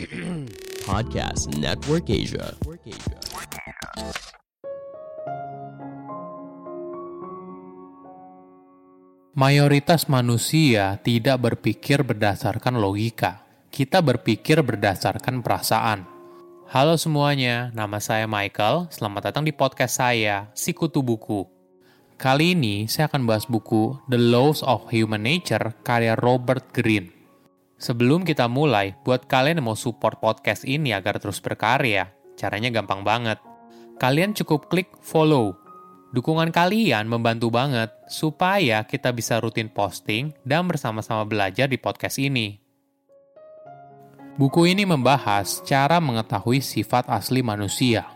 Podcast Network Asia. Mayoritas manusia tidak berpikir berdasarkan logika. Kita berpikir berdasarkan perasaan. Halo semuanya, nama saya Michael. Selamat datang di podcast saya, Sikutu Buku. Kali ini saya akan bahas buku The Laws of Human Nature karya Robert Greene. Sebelum kita mulai, buat kalian yang mau support podcast ini agar terus berkarya, caranya gampang banget. Kalian cukup klik follow Dukungan kalian membantu banget supaya kita bisa rutin posting dan bersama-sama belajar di podcast ini. Buku ini membahas cara mengetahui sifat asli manusia.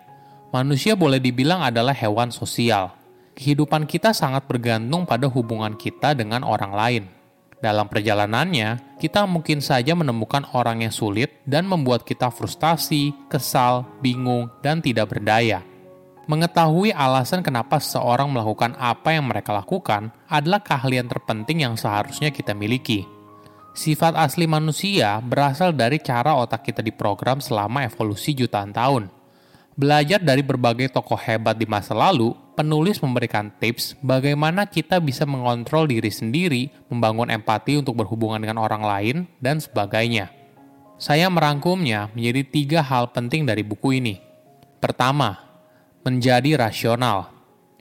Manusia boleh dibilang adalah hewan sosial. Kehidupan kita sangat bergantung pada hubungan kita dengan orang lain. Dalam perjalanannya, kita mungkin saja menemukan orang yang sulit dan membuat kita frustasi, kesal, bingung, dan tidak berdaya. Mengetahui alasan kenapa seseorang melakukan apa yang mereka lakukan adalah keahlian terpenting yang seharusnya kita miliki. Sifat asli manusia berasal dari cara otak kita diprogram selama evolusi jutaan tahun. Belajar dari berbagai tokoh hebat di masa lalu, penulis memberikan tips bagaimana kita bisa mengontrol diri sendiri, membangun empati untuk berhubungan dengan orang lain, dan sebagainya. Saya merangkumnya menjadi tiga hal penting dari buku ini. Pertama, menjadi rasional.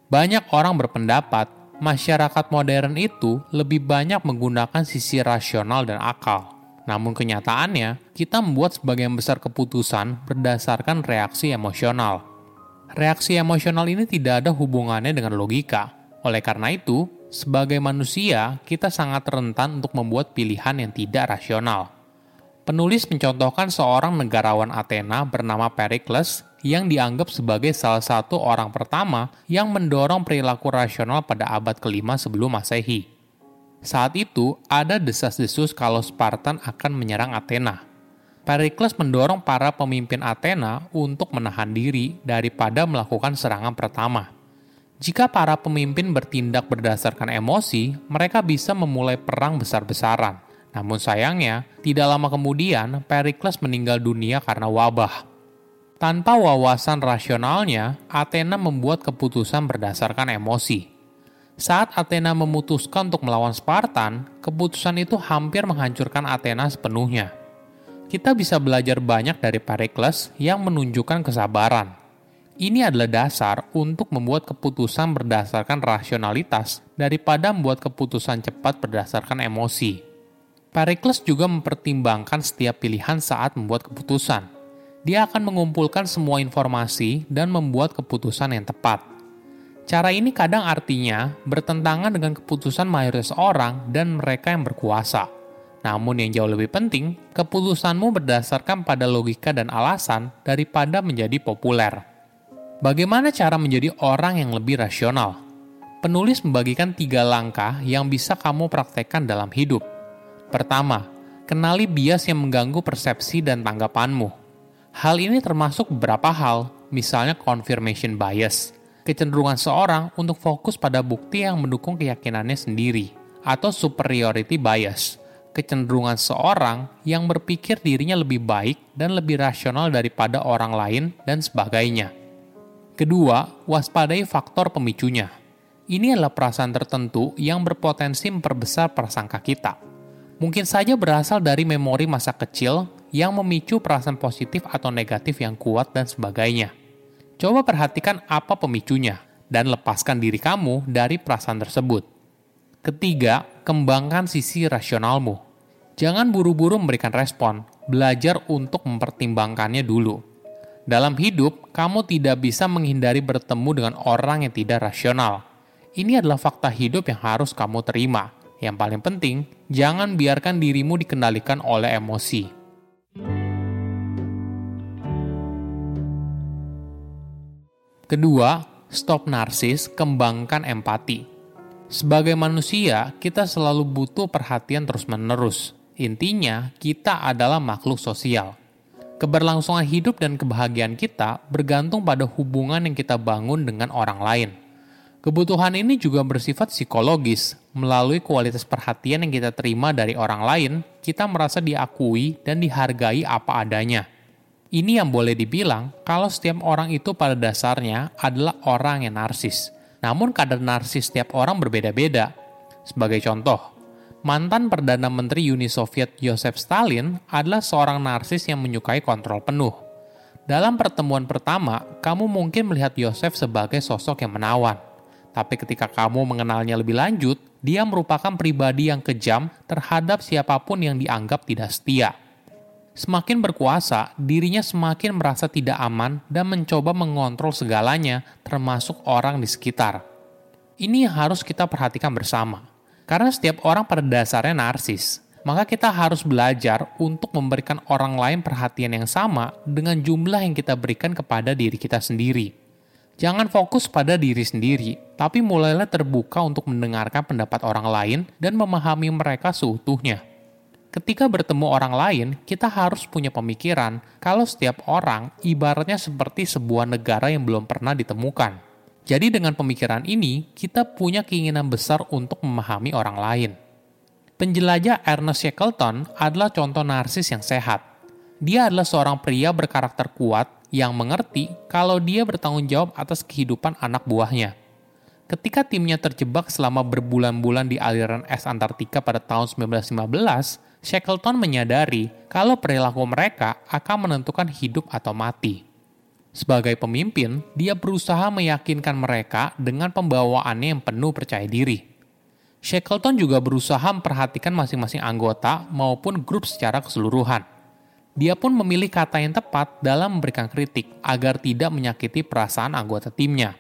Banyak orang berpendapat masyarakat modern itu lebih banyak menggunakan sisi rasional dan akal. Namun kenyataannya, kita membuat sebagian besar keputusan berdasarkan reaksi emosional. Reaksi emosional ini tidak ada hubungannya dengan logika. Oleh karena itu, sebagai manusia, kita sangat rentan untuk membuat pilihan yang tidak rasional. Penulis mencontohkan seorang negarawan Athena bernama Pericles yang dianggap sebagai salah satu orang pertama yang mendorong perilaku rasional pada abad kelima sebelum Masehi. Saat itu, ada desas-desus kalau Spartan akan menyerang Athena. Pericles mendorong para pemimpin Athena untuk menahan diri daripada melakukan serangan pertama. Jika para pemimpin bertindak berdasarkan emosi, mereka bisa memulai perang besar-besaran. Namun sayangnya, tidak lama kemudian Pericles meninggal dunia karena wabah. Tanpa wawasan rasionalnya, Athena membuat keputusan berdasarkan emosi. Saat Athena memutuskan untuk melawan Spartan, keputusan itu hampir menghancurkan Athena sepenuhnya. Kita bisa belajar banyak dari Pericles yang menunjukkan kesabaran. Ini adalah dasar untuk membuat keputusan berdasarkan rasionalitas daripada membuat keputusan cepat berdasarkan emosi. Pericles juga mempertimbangkan setiap pilihan saat membuat keputusan dia akan mengumpulkan semua informasi dan membuat keputusan yang tepat. Cara ini kadang artinya bertentangan dengan keputusan mayoritas orang dan mereka yang berkuasa. Namun yang jauh lebih penting, keputusanmu berdasarkan pada logika dan alasan daripada menjadi populer. Bagaimana cara menjadi orang yang lebih rasional? Penulis membagikan tiga langkah yang bisa kamu praktekkan dalam hidup. Pertama, kenali bias yang mengganggu persepsi dan tanggapanmu. Hal ini termasuk beberapa hal, misalnya confirmation bias, kecenderungan seorang untuk fokus pada bukti yang mendukung keyakinannya sendiri, atau superiority bias, kecenderungan seorang yang berpikir dirinya lebih baik dan lebih rasional daripada orang lain, dan sebagainya. Kedua, waspadai faktor pemicunya. Ini adalah perasaan tertentu yang berpotensi memperbesar prasangka kita. Mungkin saja berasal dari memori masa kecil yang memicu perasaan positif atau negatif yang kuat dan sebagainya. Coba perhatikan apa pemicunya dan lepaskan diri kamu dari perasaan tersebut. Ketiga, kembangkan sisi rasionalmu. Jangan buru-buru memberikan respon, belajar untuk mempertimbangkannya dulu. Dalam hidup, kamu tidak bisa menghindari bertemu dengan orang yang tidak rasional. Ini adalah fakta hidup yang harus kamu terima. Yang paling penting, jangan biarkan dirimu dikendalikan oleh emosi Kedua, stop narsis, kembangkan empati. Sebagai manusia, kita selalu butuh perhatian terus-menerus. Intinya, kita adalah makhluk sosial. Keberlangsungan hidup dan kebahagiaan kita bergantung pada hubungan yang kita bangun dengan orang lain. Kebutuhan ini juga bersifat psikologis. Melalui kualitas perhatian yang kita terima dari orang lain, kita merasa diakui dan dihargai apa adanya. Ini yang boleh dibilang kalau setiap orang itu pada dasarnya adalah orang yang narsis. Namun kadar narsis setiap orang berbeda-beda. Sebagai contoh, mantan Perdana Menteri Uni Soviet Joseph Stalin adalah seorang narsis yang menyukai kontrol penuh. Dalam pertemuan pertama, kamu mungkin melihat Joseph sebagai sosok yang menawan. Tapi ketika kamu mengenalnya lebih lanjut, dia merupakan pribadi yang kejam terhadap siapa pun yang dianggap tidak setia. Semakin berkuasa, dirinya semakin merasa tidak aman dan mencoba mengontrol segalanya, termasuk orang di sekitar. Ini harus kita perhatikan bersama. Karena setiap orang pada dasarnya narsis, maka kita harus belajar untuk memberikan orang lain perhatian yang sama dengan jumlah yang kita berikan kepada diri kita sendiri. Jangan fokus pada diri sendiri, tapi mulailah terbuka untuk mendengarkan pendapat orang lain dan memahami mereka seutuhnya. Ketika bertemu orang lain, kita harus punya pemikiran kalau setiap orang ibaratnya seperti sebuah negara yang belum pernah ditemukan jadi dengan pemikiran ini, kita punya keinginan besar untuk memahami orang lain. Penjelajah Ernest Shackleton adalah contoh narsis yang sehat. Dia adalah seorang pria berkarakter kuat yang mengerti kalau dia bertanggung jawab atas kehidupan anak buahnya. Ketika timnya terjebak selama berbulan-bulan di aliran es Antartika pada tahun 1915, Shackleton menyadari kalau perilaku mereka akan menentukan hidup atau mati. Sebagai pemimpin, dia berusaha meyakinkan mereka dengan pembawaannya yang penuh percaya diri. Shackleton juga berusaha memperhatikan masing-masing anggota maupun grup secara keseluruhan. Dia pun memilih kata yang tepat dalam memberikan kritik agar tidak menyakiti perasaan anggota timnya.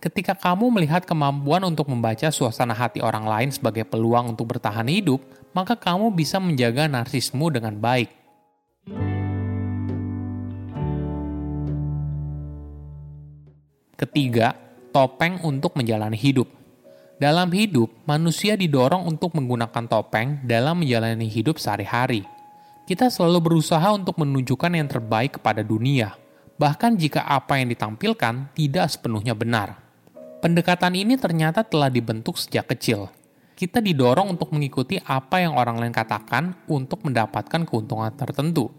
Ketika kamu melihat kemampuan untuk membaca suasana hati orang lain sebagai peluang untuk bertahan hidup, maka kamu bisa menjaga narsismu dengan baik. Ketiga, topeng untuk menjalani hidup. Dalam hidup, manusia didorong untuk menggunakan topeng dalam menjalani hidup sehari-hari. Kita selalu berusaha untuk menunjukkan yang terbaik kepada dunia, bahkan jika apa yang ditampilkan tidak sepenuhnya benar. Pendekatan ini ternyata telah dibentuk sejak kecil. Kita didorong untuk mengikuti apa yang orang lain katakan untuk mendapatkan keuntungan tertentu.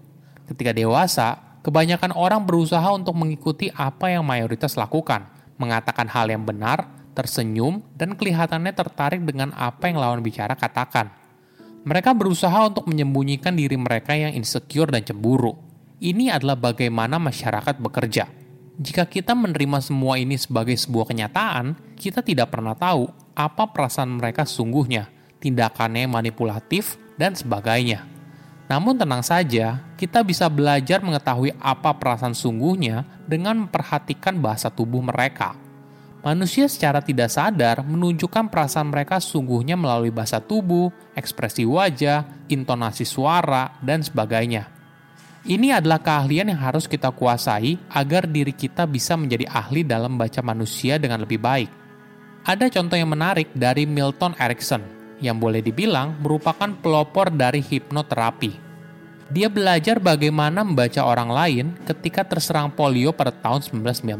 Ketika dewasa, kebanyakan orang berusaha untuk mengikuti apa yang mayoritas lakukan, mengatakan hal yang benar, tersenyum, dan kelihatannya tertarik dengan apa yang lawan bicara katakan. Mereka berusaha untuk menyembunyikan diri mereka yang insecure dan cemburu. Ini adalah bagaimana masyarakat bekerja. Jika kita menerima semua ini sebagai sebuah kenyataan, kita tidak pernah tahu apa perasaan mereka sungguhnya, tindakannya manipulatif, dan sebagainya. Namun tenang saja, kita bisa belajar mengetahui apa perasaan sungguhnya dengan memperhatikan bahasa tubuh mereka. Manusia secara tidak sadar menunjukkan perasaan mereka sungguhnya melalui bahasa tubuh, ekspresi wajah, intonasi suara, dan sebagainya. Ini adalah keahlian yang harus kita kuasai agar diri kita bisa menjadi ahli dalam membaca manusia dengan lebih baik. Ada contoh yang menarik dari Milton Erickson, yang boleh dibilang merupakan pelopor dari hipnoterapi. Dia belajar bagaimana membaca orang lain ketika terserang polio pada tahun 1919.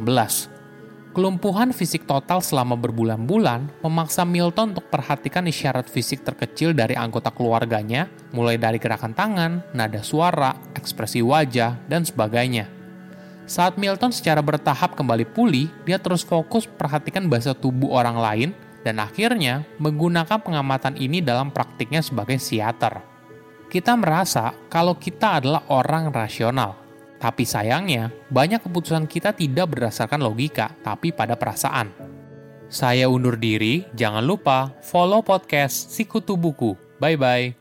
Kelumpuhan fisik total selama berbulan-bulan memaksa Milton untuk perhatikan isyarat fisik terkecil dari anggota keluarganya, mulai dari gerakan tangan, nada suara, ekspresi wajah, dan sebagainya. Saat Milton secara bertahap kembali pulih, dia terus fokus perhatikan bahasa tubuh orang lain dan akhirnya menggunakan pengamatan ini dalam praktiknya sebagai siater. Kita merasa kalau kita adalah orang rasional, tapi sayangnya banyak keputusan kita tidak berdasarkan logika, tapi pada perasaan. Saya undur diri, jangan lupa follow podcast Sikutu Buku. Bye-bye.